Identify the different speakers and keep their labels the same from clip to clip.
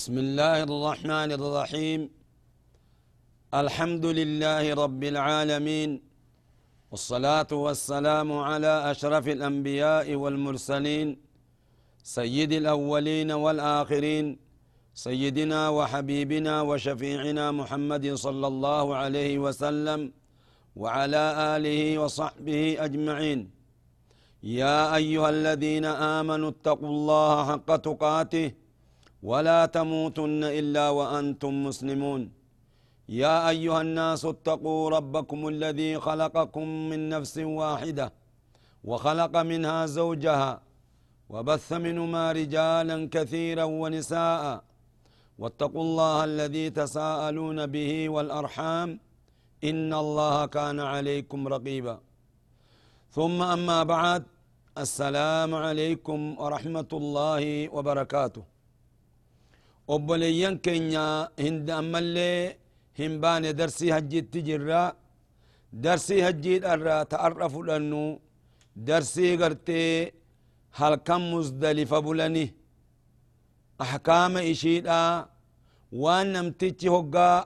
Speaker 1: بسم الله الرحمن الرحيم. الحمد لله رب العالمين. والصلاة والسلام على أشرف الأنبياء والمرسلين سيد الأولين والآخرين سيدنا وحبيبنا وشفيعنا محمد صلى الله عليه وسلم وعلى آله وصحبه أجمعين. يا أيها الذين آمنوا اتقوا الله حق تقاته ولا تموتن إلا وأنتم مسلمون. يا أيها الناس اتقوا ربكم الذي خلقكم من نفس واحدة وخلق منها زوجها وبث منهما رجالا كثيرا ونساء واتقوا الله الذي تساءلون به والأرحام إن الله كان عليكم رقيبا. ثم أما بعد السلام عليكم ورحمة الله وبركاته. Obboleeyyan keenya hinda ammallee hin baane darsii hajjiitti jirra darsii hajjiidharraa ta'arra fudhannu darsii gartee halkan musdalifa bulani ahkaama ishiidha waan namtichi hoggaa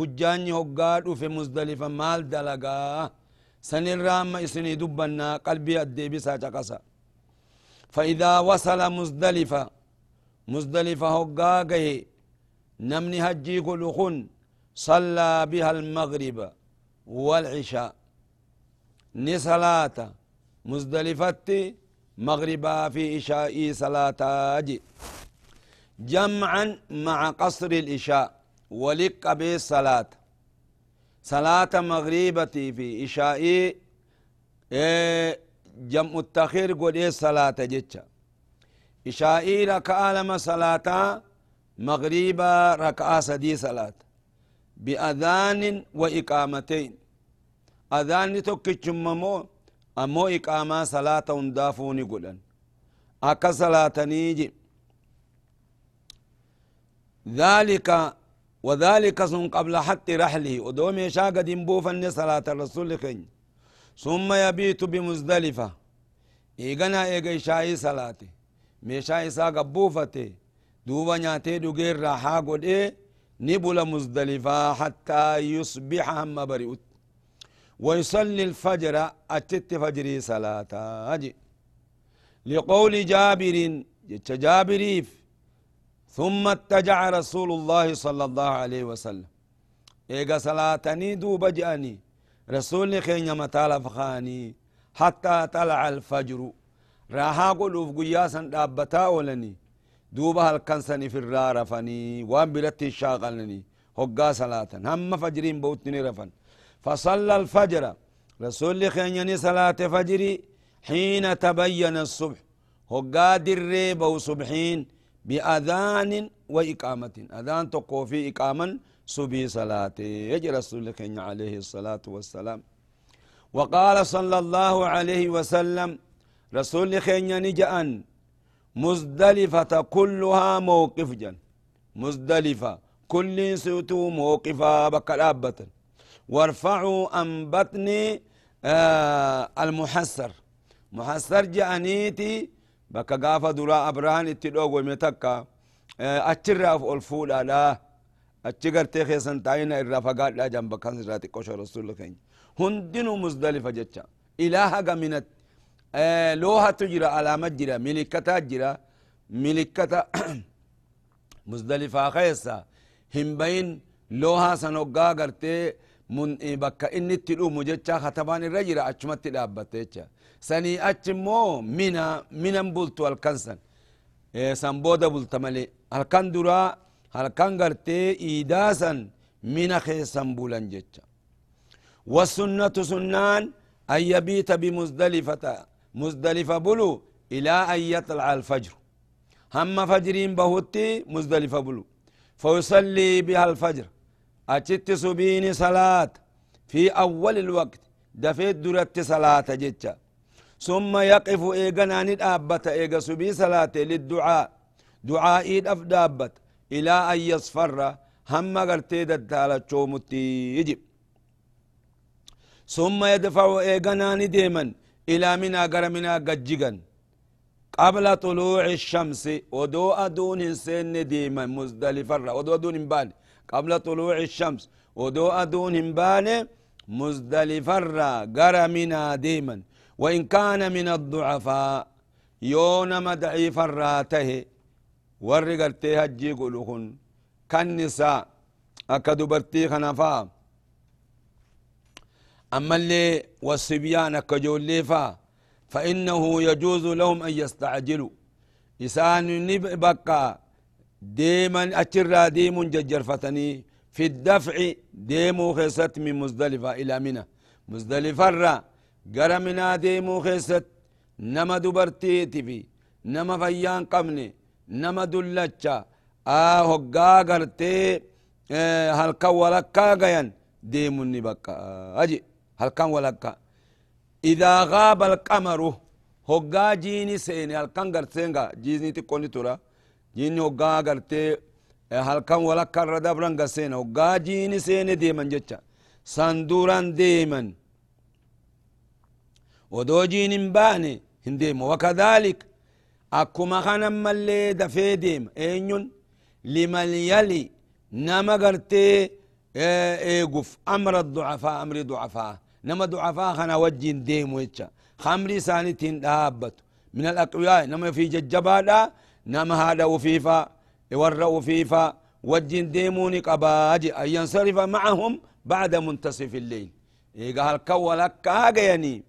Speaker 1: hujjaanyi hoggaa dhufe musdalifa maal dalagaa sanirraa amma isinii dubbannaa qalbii addeebisaa caqasa فإذا وصل مزدلفة مزدلفة هقاقه نمني هجي كل صلى بها المغرب والعشاء. نصلاة مزدلفة مغربا في إشاء صلاة أجي. جمعا مع قصر الإشاء. ولق بالصلاة صلاة مغربتي في إشاء إيه جمع التخير قد إيه صلاة جتشا إشائي ركعة لما صلاة مغربا ركعة سدي صلاة. بأذان وإقامتين. أذان تكتشم مو أمو إقامة صلاة دافوني قلن. أكا صلاة نيجي. ذلك وذلك سن قبل حتى رحله. ودوم يشاق دنبوفن صلاة الرسول خين ثم يبيت بمزدلفة. إيغنا إيغا إشائي صلاته meeshaa isaa gabbuufate duuba nyaatee dhugeerraa haa godhee ni bula muzdalifaa hattaa yusbixa hamma bari'ut ويصلي الفجر أتت فجري صلاة أجي لقول جابر جت جابريف ثم اتجع رسول الله صلى الله عليه وسلم إيقا صلاتني دوب جاني رسول خين متال فخاني حتى طلع الفجر raahaa godhuuf guyyaa san dhaabbataa oolanii duuba halkan sani firraa rafanii waan biratti shaaqalanii hoggaa salaatan. Hamma fajriin ba'utti ni rafan. فصلى الفجر رسول خينيني صلاة فجر حين تبين الصبح هقا دري بو صبحين بأذان وإقامة أذان تقو في إقاما صبي صلاة يجي رسول خين عليه الصلاة والسلام وقال صلى الله عليه وسلم رسول خينيا نجأن. مزدلفة كلها موقف جن. مزدلفة. كل سوتو موقفا بكالابة وارفعوا عن بطن آه المحسر. محسر جأنيتي. بكا قافة دراء أبرهان اتدوغ ومتكا آه أتشرف الفولا لا أتشغر تيخي سنتاين الرفقات لا جنب كان راتي قوش رسول الله هندنو مزدلفة جتشا. إلها منت آه لوها تجرى علامة جرى ملكتا جرى ملكتا مزدلفة خيسا هم بين لوها سنوغا غرتي من بكا إني تلو مجتشا ختبان الرجل أجمت لابتيتشا سني أجمو منا منا بلتو الكنسن إيه سنبودا بلتمالي هلكان درا هلكان غرتي إيداسا منا خيسن بولن جتشا والسنة سنان أن يبيت بمزدلفة مزدلفة بلو إلى أن يطلع الفجر. هم فجرين بهوتي مزدلفة بلو. فيصلي بها الفجر. أجت سبين صلاة. في أول الوقت دفيت درت صلاة جتة. ثم يقف إيغنا ندابت إيغا سبي صلاة للدعاء. دعاء أفدابت إلى أن يصفر. هم قرتي دتالة شومتي يجب. ثم يدفع إيغنا نديما إلى منا قر منا قجيغا قبل طلوع الشمس ودو أدون سن ديما مزدلفة ودو أدون بان قبل طلوع الشمس ودو أدون بان مزدلفة قر منا ديما. وإن كان من الضعفاء يونم ضعيف الراته ورقرتي هجي قلوهن. كالنساء أكدبرتي خنفا أما اللي والصبيان كجولي فا فإنه يجوز لهم أن يستعجلوا. إسان نبقى ديما أترى ديم ججرفتني في الدفع ديمو خيست من مزدلفة إلى منى. مزدلفة را قرمنا ديمو خيست نما دبرتيتي في نما فيان قمني نما دلتشا. آه هقا قرتي آه هل كولكا قيان ديمو نبقى أجي. هل كان ولكا إذا غاب القمر هقا جيني سيني هل كان قرتينغا جيني تكوني ترى جيني هقا قرتي هل كان ولكا ردبران قسينا هقا جيني سيني ديمن جتشا سندوران ديمن. ودوجين باني هنديم وكذلك أكما خنا ملي دفي ديم. أينون لمن يلي نما قرتي ايقف أمر الضعفاء أمر ضعفاء نما ضعفاء خنا وجين ديم ويتشا خمري سانتين دابت من الأقوياء نما في ججبادا نما هذا وفيفا يورا وفيفا وجين ديموني قباجي أن ينصرف معهم بعد منتصف الليل إيقا هالكوالك كاقا يعني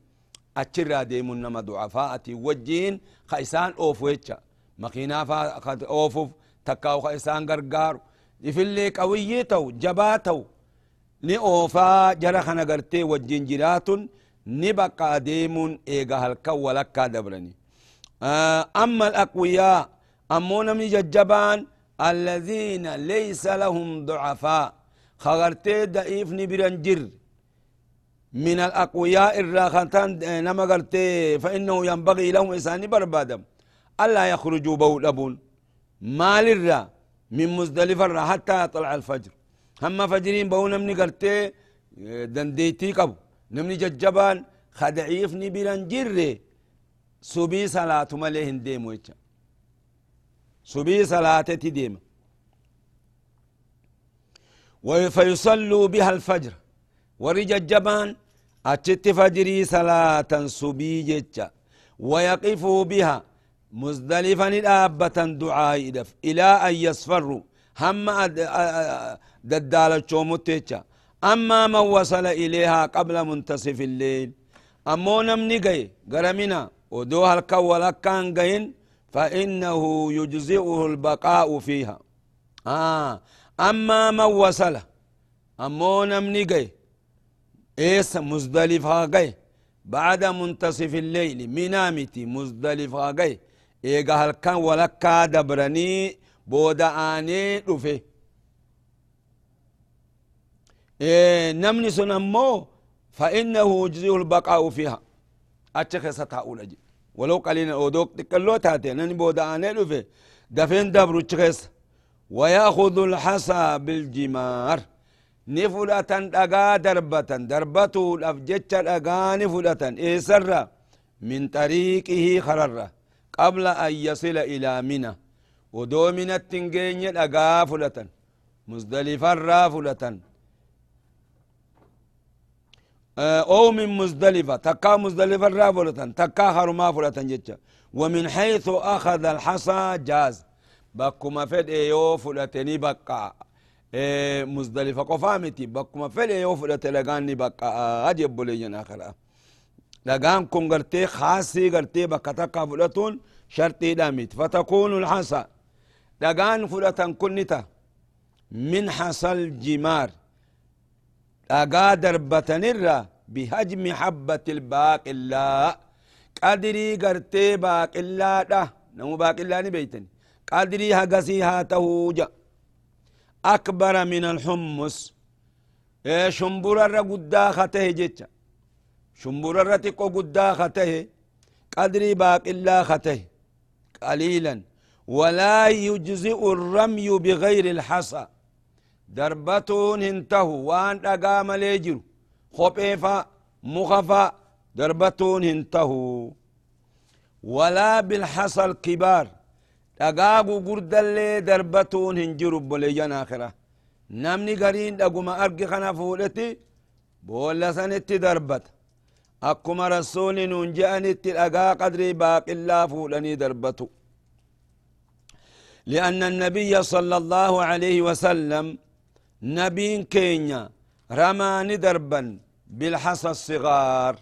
Speaker 1: أتشرى ديمون نما ضعفاءتي وجين خيسان أوفو يتشا مخينا فا أوفو تكاو خيسان غرغار يفلي قويتو جباتو ni oofaa jara kana gartee wajjin jiraatun ni baqa deemuun eega halkan walakkaa dabrani amma alaqwiyaa ammoo namni jajjabaan laysa lahum ducafaa kagartee da'iifni biran jir من الأقوياء الراختان نما قرتي فإنه ينبغي لهم إساني بربادم ألا يخرجوا بولبون مال الرا من مزدلفة حتى يطلع الفجر هم فجرين بو نمني قرتي دنديتي قبو نمني ججبان خدعيف نبيران جري سبي صلاة مليهن ديمو يتشا سبي صلاة تديم فيصلوا بها الفجر وري ججبان أتشت فجري صلاة سبي جتشا ويقفوا بها مزدلفا الآبة دعاء إلى أن يصفروا هم ددال الشومتيتشا أما من وصل إليها قبل منتصف الليل. أمو نمني جاي قرمنا ودوها الكولا كان جاين فإنه يجزئه البقاء فيها آه أما من وصل أمو نمني جاي إيس مزدلفة جاي بعد منتصف الليل منامتي مزدلفة جاي إيجا هالكان ولكا دبرني بودا آني رفي إيه نمني سنمو فإنه يجزيه البقاء فيها أتشخص تاؤل أجي ولو قليلا أودوك تكلو تاتي نني بودا آني رفي دفين دبرو تشخص ويأخذ الحصى بالجمار نفلة دقا دربة دربته الأفجتش دقا نفلة إيسر من طريقه خرر قبل أن يصل إلى منى ودو من التنجين دقا فلة مزدلفة فلة أو من مزدلفة تكا مزدلفة را فلة تكا خرما فلة جتش ومن حيث أخذ الحصى جاز. بكما فد إيو فلتني بقى إيه مزدلفة قفامتي. بكما فل إيو فلت لغاني بقى أجيب بوليين اخر لغان كون غرتي خاصي غرتي بقى تكا فلتون شرطي دامت فتكون الحصى. لغان فلتن كنتا من حصى الجمار. أقا دربة بهجم حبة الباقلاء قدري قرتي باقلاء ده. نمو باقلاء نبيتني قدري هقسي هاتهوجا أكبر من الحمص. إيه شمبر الرقدا خته جيتشا. شمبر الرتقو قدا خته. قدري باقلاء خته. قليلا. ولا يجزئ الرمي بغير الحصى. دربتون انتهوا وان اقام ليجر خبيفا مخفا دربتون انتهوا ولا بالحصى الكبار دقاقو قرد اللي دربتون هنجرب بليجان آخرة نمني قرين دقما أرقي خنا فولتي بولا سنتي دربت أكما رسول ننجأنتي الأقا قدري باق الله فولني دربتو لأن النبي صلى الله عليه وسلم نبي كينيا رماني دربا بالحصى الصغار.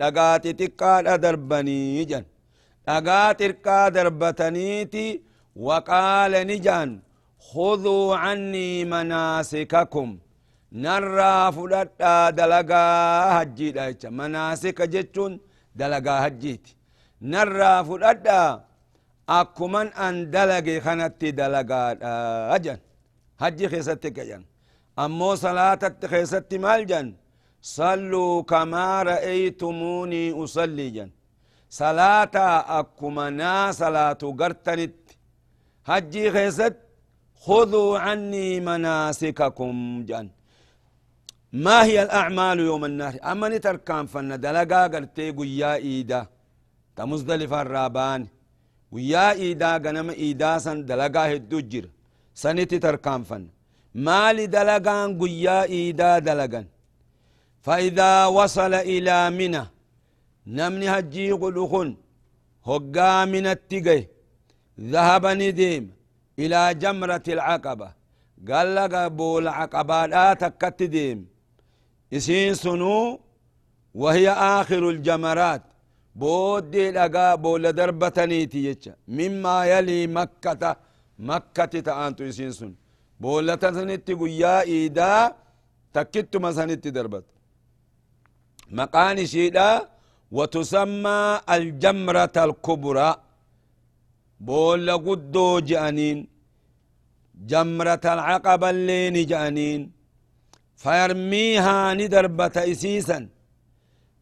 Speaker 1: لقات تقاد دربني جن لقات تركا دربتنيتي وقال نجان خذوا عني مناسككم. نرى فلتا دلقا هجي مناسك جتون دلقا هجيتي نرى فلتا akkuman an dalage kanatti dalagaadha jan hajji keessatti kajan أمو صلاة التخيست مالجن. صلوا كما رأيتموني أصلي جن. صلاة أكمنا صلاة قرتنت هجي خيست خذوا عني مناسككم جن. ما هي الأعمال يوم النهر؟ أما نتركان فن دلقا قرتيقوا يا إيدا. تمزدلف الرابان. ويا إيدا قنم إيدا سن دلقا هدو جر. سنتي تركان فن. مالي دلقان قيا إيدا دلقان فإذا وصل إلى منى نمني هجي قلوخن هقا من التقي ذهب نديم إلى جمرة العقبة قال لك بول عقبة لا تكت ديم إسين سنو وهي آخر الجمرات بودي لقا بول دربتنيتي يتشا مما يلي مكة مكة تأنتو يسينسون بول تسنتي قيا إيدا تكت مسنتي دربت. مقاني شيدا وتسمى الجمرة الكبرى. بول قدو جانين جمرة العقبة اللي جانين فيرميها ندربة إسيسا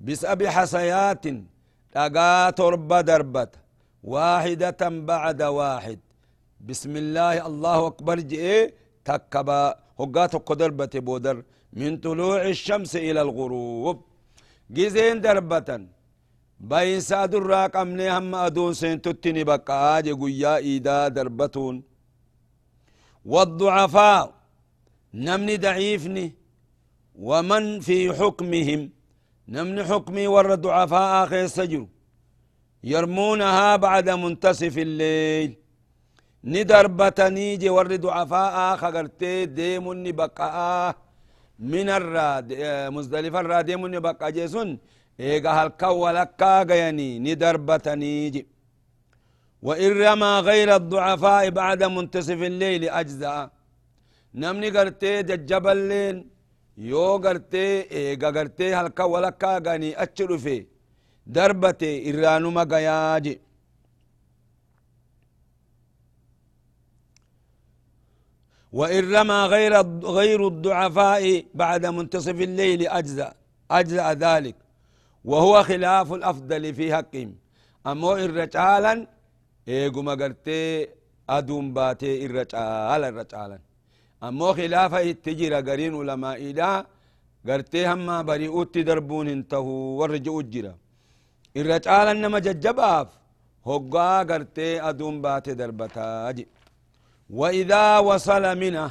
Speaker 1: بسبع حصيات لقا تربة دربت. واحدة بعد واحد. بسم الله الله أكبر جئ تكبا هقات دربة بودر من طلوع الشمس إلى الغروب. جزين دربة بين ساد الراقم هم أدون سين تتني بقى قيا إيدا دربتون. والضعفاء نمني ضعيفني ومن في حكمهم. نمن حكمي ور ضعفاء آخر سجر. يرمونها بعد منتصف الليل. ندربتني جي ور ضعفاء خغرتي ديمني بقاء من الراد مزدلفة الراد ديمني بقاء جيسون إيغا هلكا ولكا غياني ندربتني جي وإن رمى غير الضعفاء بعد منتصف الليل أجزاء نمني قرتي ججب الليل yoo gartee eega gartee halka walakkaa ganii achi dhufe darbate irraanuma gayaa je وإن رمى غير غير الضعفاء بعد منتصف الليل أجزى أجزى ذلك. وهو خلاف الأفضل في حقهم. أما إن رجالا إيجو ما أدوم باتي إن رجالا رجالا. أما خلاف التجير قرين علماء إذا قرتي هما بريئوت دربون انتهوا ورجعوا الجرى إن رجالا نما ججباف هقا قرتي أدوم باتي دربتاجي وإذا وصل منه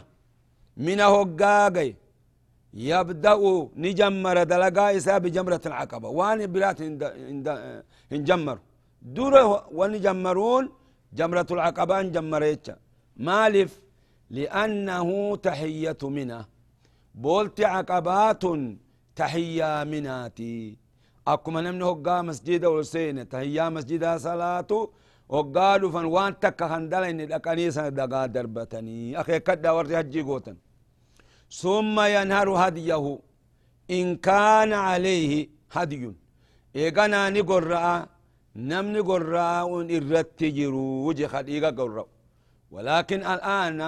Speaker 1: من هقاقي يبدأ نجمر دلقا إسا بجمرة العقبة. وان برات انجمر دور ونجمرون جمرة العقبة انجمريتش مالف لأنه تحية منه. بولت عقبات تحية مناتي. أكما نمني هقا مسجد والسينة تحية مسجد صلاة وقالوا فان وان تكا خندلا إن الأكانيسة دقا دربتني. أخي كدا ورد هجي قوتن. ثم ينهر هديه. إن كان عليه هدي. إيغانا نقرأ نمني قرأ إرت جرو وجه خديقة قرأ ولكن الآن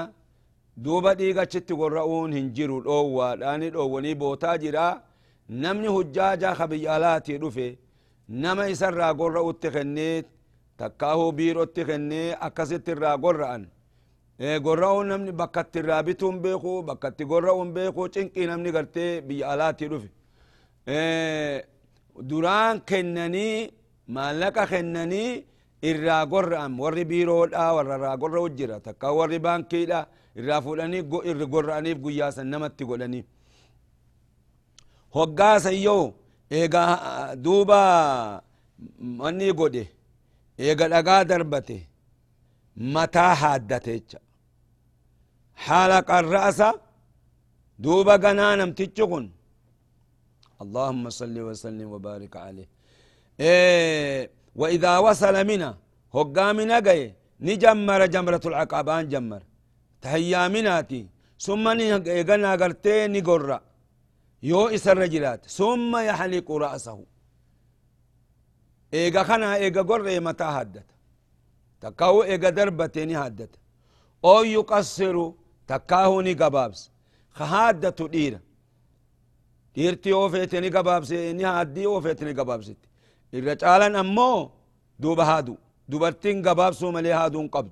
Speaker 1: دوبا ديغا چت قرأون هنجرو الأوى لاني الأوى بوتا جرا. نمني هجاجا خبيالاتي رفي. نما يسرى قرأ اتخنيت takkaahu biirootti kennee akkasitti irraa gorra'an. Gorra'uu namni bakkatti irraa bituun beeku bakkatti gorra'uun beeku cinqii namni gartee biyya alaatii dhufe. Duraan kennanii maallaqa kennanii irraa gorra'an. Warri biiroodha warra irraa gorra'u jira. Takkaa warri baankiidha irraa fuudhanii irri gorra'aniif guyyaa san namatti godhanii. Hoggaasa yoo eegaa duuba manni godhe. Eega dhagaa darbate mataa haaddate jecha. حلق الرأس دوبا غنانم تجكن اللهم صل وسلم وبارك عليه إيه وإذا وصل منا هقام نقي نجمر جمرة العقبان جمر تهيا مناتي ثم نيغنا قرتي نقرأ يو إسر رجلات ثم يحلق رأسه إيغا خنا إيغا قرأ متى هدت تكاو إيغا دربتي هدت. أو يقصر تكاهو ني قبابس خهادة ديرة ديرتي اوفيت ني قبابس ني هادي اوفيت ني قبابس الرجالا أمو دوب هادو. دوبرتين قبابسو ملي هادون قبض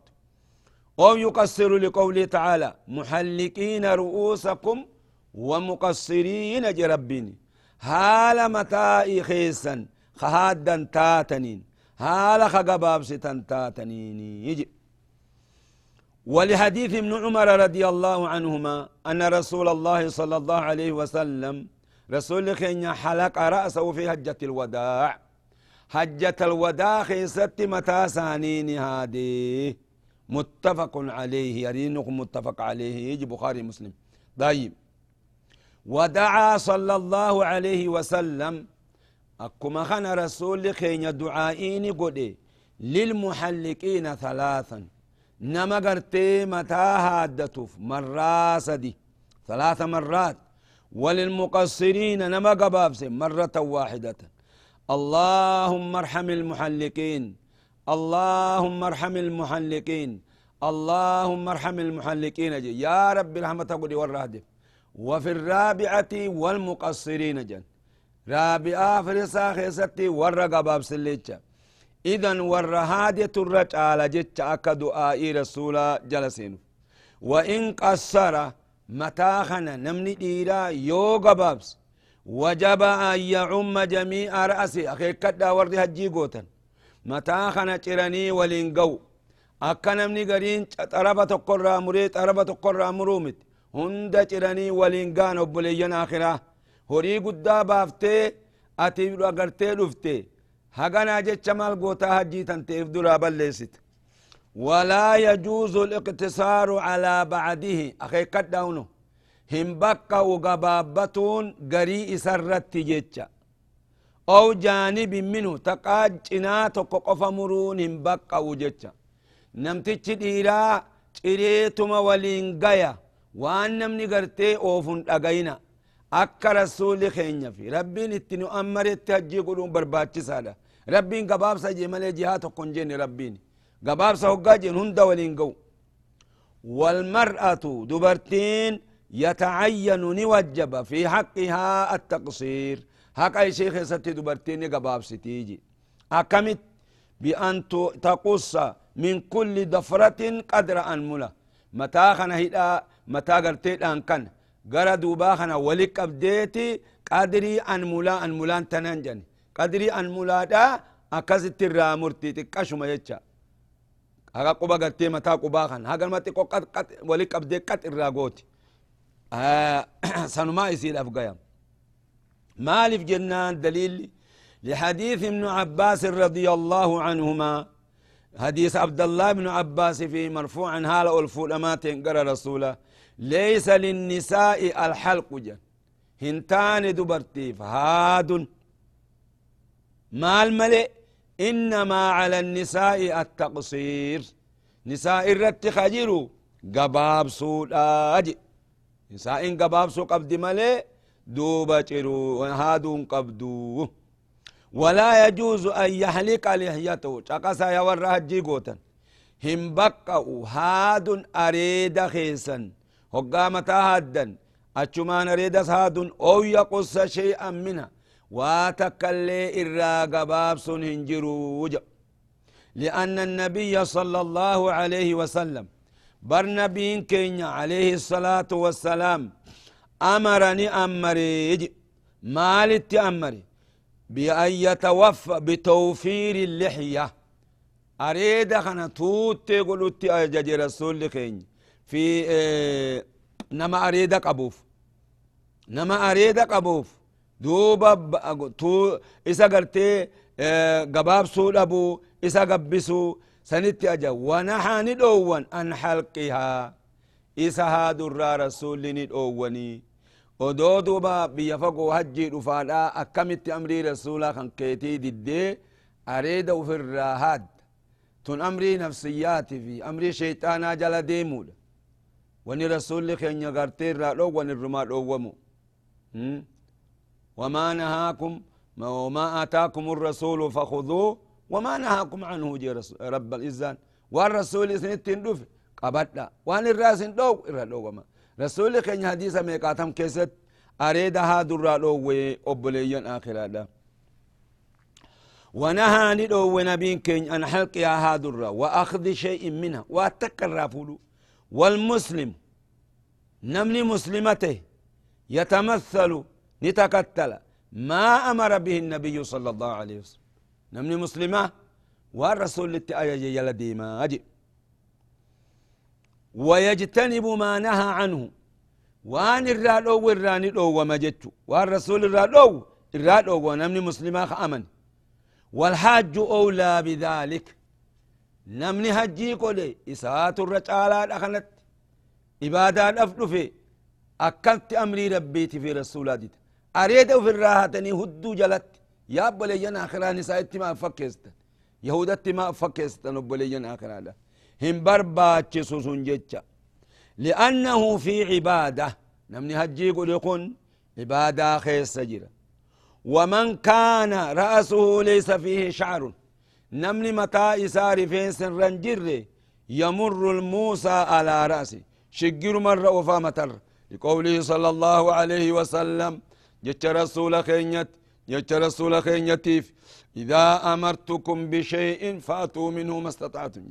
Speaker 1: أو يقصر لقوله تعالى محلقين رؤوسكم ومقصرين جربين هال متائي خيسا. خهادا تاتنين. هال خقبابس تاتنين يجي. ولحديث ابن عمر رضي الله عنهما أن رسول الله صلى الله عليه وسلم رسول خين حلق رأسه في حجة الوداع. حجة الوداع خيست متى سانين هذه. متفق عليه. يرينكم متفق عليه. يجي بخاري مسلم. طيب. ودعا صلى الله عليه وسلم أكما خنا رسول خين دعائين قدي للمحلقين ثلاثا. نما قرتي متى هادتوف؟ مرة سدي ثلاث مرات. وللمقصرين نما قبابس مرة واحدة. اللهم ارحم المحلقين. اللهم ارحم المحلقين. اللهم ارحم المحلقين. يا رب رحمة قدي والرهدف وفي الرابعة والمقصرين جن. رابعة فرسا خيستي والرقباب سليتشا إذن والرهادة الرجال جتش أكا دعائي رسولا جلسين. وإن قصر متاخنا نمني ديرا يوغا بابس. وجب أن يعم جميع رأسي. أخي كدا وردي هجي قوتا متاخنا تراني ولينقو أكا نمني قرين طربة تقرى مريد طربة تقرى مرومت هند تراني ولينقان وبليين آخرة. هوري قدا بافتي أتي أغرتي لفتي هغنا جتش مال قوتا هجي تنتيف درا بلست ولا يجوز الاقتصار على بعده أخي قد داونو هم بقى وقبابتون قري سرت جتش أو جانب منه تقاج جناتك قف مرون هم بقى وجتش نمتش ديرا تريتما ولين قيا وان نمني قرتي اوفن أغينا أكا رسول خيني في ربي نتنو أمر يتهجي قلون برباتي سالة ربي قباب سجي ملي جهات وقن جيني ربي قباب سهقا جين هند ولينقو والمرأة دبرتين يتعين نوجب في حقها التقصير هكا شيخ ستي دبرتين قباب ستيجي أكمت بأن تقص من كل دفرة قدر أنملة متاخنا هيدا متاغرتي أنكنه gara duubaa kana wali qabdeeti qadrii anmulaa anmulaan tanan jani qadrii anmulaadha akkasitti irraa murtii xiqqashuma jecha haga quba gartee mataa qubaa kana haga nama xiqqoo wali qabdee qat irraa gooti sanumaa isiidhaaf gayam مالف جنان دليل لحديث ابن عباس رضي الله عنهما حديث عبد الله بن عباس في مرفوع هال الفولمات قرى رسوله ليس للنساء الحلق جن. هنتان دبرتي فهاد مال ملئ. إنما على النساء التقصير. نساء الرت خجروا قباب سود آج نساء قباب سو قبد ملئ. دوبا جرو هادون قبدو ولا يجوز أن يحلق لحيته. شقسا يور هجي قوتا هم بقوا هاد أريد خيسا هقامتا هادا أجمان أريد هاد أو يقص شيئا منها واتكلي إرا قباب سن هنجروج لأن النبي صلى الله عليه وسلم بر نبين كينيا عليه الصلاة والسلام أمرني أمري مالت أمري بأن يتوفى بتوفير اللحية أريد خنا توت قلت رسول كين في آه نما أريد قبوف نما أريد قبوف دوبا تو إسا قرتي آه قباب سول أبو إسا قبسو سنت أجا ونحا ندوان أن حلقها إسا هادو الرا رسول ندواني odoo duuba biyya fagoo hajjii dhufaadha akkamitti amrii rasuulaa kan keetii diddee areeda ufirraa haadda tun amrii nafsiyyaati fi amrii sheyxaanaa jala deemuudha wani rasulli keenya gartee irraa dhoowwan irrumaa dhoowwamu وما نهاكم وما آتاكم الرسول فخذوه وما نهاكم عنه جي رب الإزان والرسول سنتين دف قبدا وان الراس دو إرادو وما رسول كان حديث ميقاتم كيست أريد هذا الرادو وأبليا آخر هذا ونهى ندو نبي كين أن حلق هذا الرا وأخذ شيء منها واتكر والمسلم نمني مسلمته يتمثل نتكتل ما أمر به النبي صلى الله عليه وسلم. نمني مسلمة والرسول للتآية يلا ديما أجي. ويجتنب ما نهى عنه. وان الرادو والراني دو وما جتو والرسول الرادو الرادو ونمني مسلمة أمن. والحاج أولى بذلك. هجي قولي إساءة الرجالة أخنت إبادة أفضل في أكلت أمري ربيتي في رسول الله أريد في الراحتني هدو جلت يا أبولي جنا آخرا نساء ما فكست يهودت ما فكست نبولي جنا آخرا هم برباتش سوسون جتشا لأنه في عبادة نمني هجي قول يكون عبادة خيس سجرة ومن كان رأسه ليس فيه شعر نمني متى إسار فيس رنجر يمر الموسى على رأسه شجر مرة وفا متر. لقوله صلى الله عليه وسلم جت رسول خينيت جت رسول خينيتيف. إذا أمرتكم بشيء فأتوا منه ما استطعتم.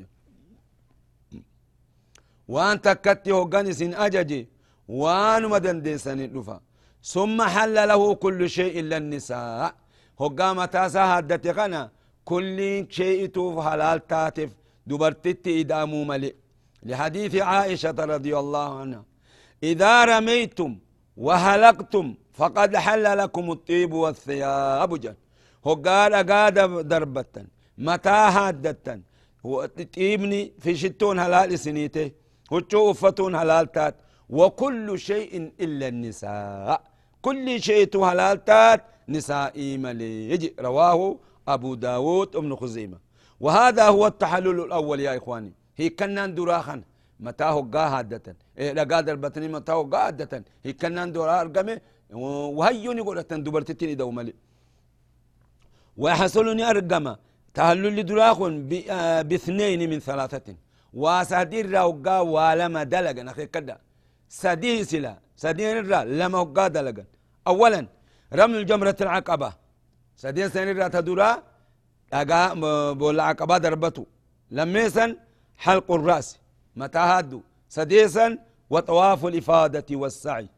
Speaker 1: وان تكتي سن أججي وان مدن ديسان الدفا ثم حل له كل شيء إلا النساء. هوغا متاسا هدتي غنا كل شيء توف حلال تاتف. دبرتت إدامو ملئ لحديث عائشة رضي الله عنها. إذا رميتم وهلقتم فقد حل لكم الطيب والثياب جن هقال أقاد دربة. متى هادتا طيبني في شتون هلال سنيته. وشو أفتون هلال تات. وكل شيء إلا النساء. كل شيء هلال تات. نسائي مليج. رواه أبو داود ابن خزيمة. وهذا هو التحلل الأول يا إخواني. هي كنان دراخن متى هو هادة إيه لا قادر بطني متى هو هادة هي كنان درا أرقمه وهيوني قولة دبرتتني دومالي ويحصلني أرقمه تهلل دراخن باثنين من ثلاثة. وسادير راوغا ولما دلغا نخي كدا سديه سلا سدين الرا لما وقا دلغا أولا رمل الجمرة العقبة. سدين سنين الرا تدورا أقا بولا عقبة دربتو. لميسا حلق الرأس متى هادو سديسا وطواف الإفادة والسعي.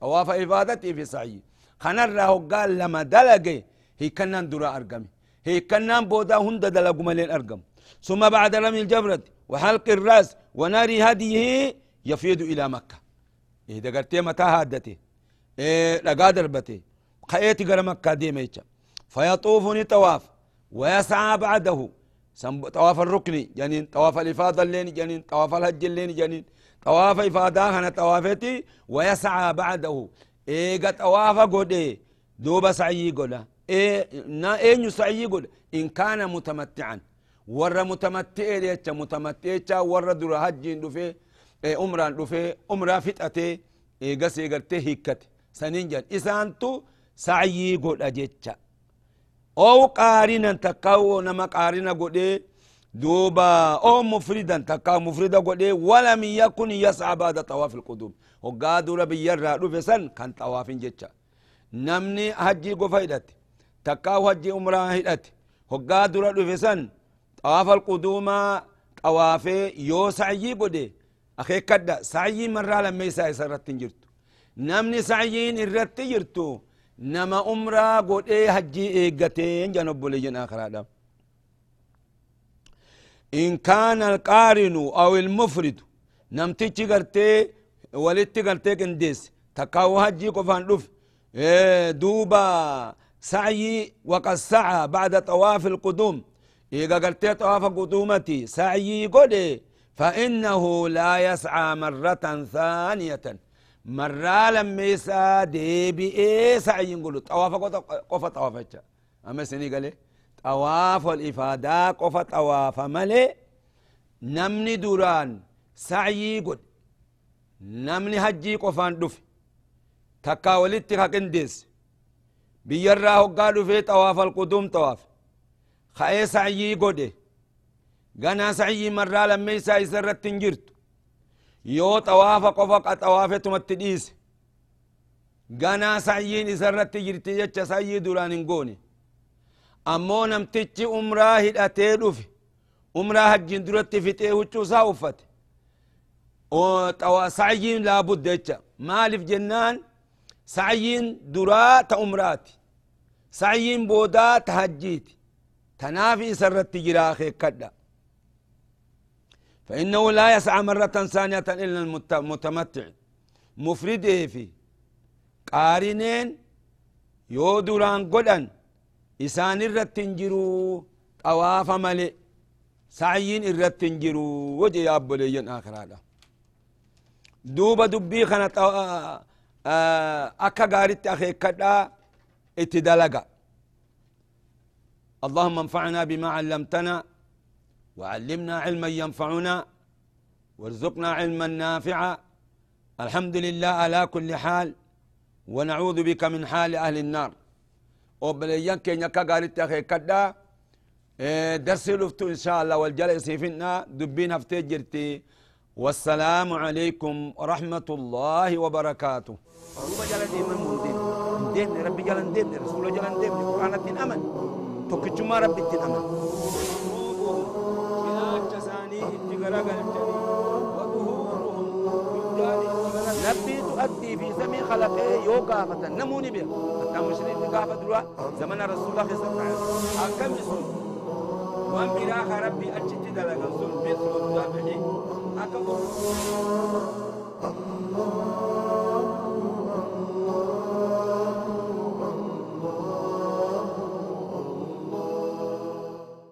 Speaker 1: طواف إفادة في سعي. خنر قال لما دلقي هي كنان درا أرقمي هي كنان بودا هند دلقوا ملين أرقم. ثم بعد رمي الجبرة وحلق الرأس ونار هديه يفيد إلى مكة. إيه دقرتي متى هادته إيه لقا دربته خيتي قرى مكة دي فيطوفني طواف ويسعى بعده. طواف الركن جنين طواف الإفاضة اللين جنين طواف الحج اللين جنين طواف إفاضة هنا طوافتي ويسعى بعده. إيه طواف قد دوب سعي قد إيه نا إيه سعي قد إن كان متمتعا. ور متمتع ليتش متمتع ور در حج دفي إيه عمران دفي عمرة فتأتي إيه قسي قرتي هيكت سننجل إسانتو سعيي قد ou qaarinan takkaa nama qaarina godhe duuba ou mufridan takkaa mufrida godhe walam yakun yas'a baada tawaaf ilqudum hoggaa dura biyyarraa dhufe san kan tawaafin jecha namni hajjii gofa hidhate takkaa hajjii umraa hidhate hoggaa dura dhufe san xawaafa alquduumaa xawaafee yoo sacyii godhe akeekkadha sacyii marraa lammeeysaa isa irratti hin jirtu. Namni sacyiin irratti jirtu نما أمرا قد إيه حجي إيقتين جنب لجن آخر هذا إن كان القارن أو المفرد نمتيجي قرتي ولتي قرتي كنديس تكاو حجي قفان رف إيه دوبا سعي وقد سعى بعد طواف القدوم إيقا قرتي طواف قدومتي سعي قد فإنه لا يسعى مرة ثانية marraa lammeessaa deebi'ee sa'ayyin godhu xawaafa qofa xawaafacha amma isinii galee xawaafol ifaadaa qofa xawaafa malee namni duraan sa'yii godhe namni hajjii qofaan dhufe takkaa walitti haqindeesse biyyarraa hoggaa dhufee xawaafal quduum xawaafe ka'ee sa'yii godhe ganaa sa'yii marraa lammeessaa isa irratti hin jirtu يسا يسرت تنجرت يو طواف قفق طوافة تمتديس غنا سعيين يسرت تجرت يتش سعي دوران نقوني أمو نمتج أمرا هدأتي دفي أمرا هجين درت فتي وچو ساوفت و سعيين لابد يتش مالف جنان سعيين درا تأمراتي سعيين بودا تهجيتي تنافي سرت جراخي كدا فإنه لا يسعى مرة ثانية إلا المتمتع. مفرد في قارنين يودران قدن إسان الرتنجرو طواف ملئ سعيين الرتنجرو وجه يا أبو ليين آخر هذا. دوبا دبي خنا أكا قارت أخي كدا إتدلقا. اللهم انفعنا بما علمتنا وعلمنا علما ينفعنا وارزقنا علما نافعا. الحمد لله على كل حال ونعوذ بك من حال أهل النار. وبليان كي نكا قالت كدا درس لفتو إن شاء الله والجلس فينا دبين افتجرتي والسلام عليكم ورحمة الله وبركاته.
Speaker 2: مندين. دين ربي دين رسول دين أمن. ربي أمن. بلغنا الجليل وظهورهم نبي تؤدي في زمن خلقه يوقافة نموني بها حتى مشرين تقافة دروا زمن رسول الله صلى الله عليه وسلم. أكم سن وأن براخ ربي أجت دلغن سن بسم الله أكبر الله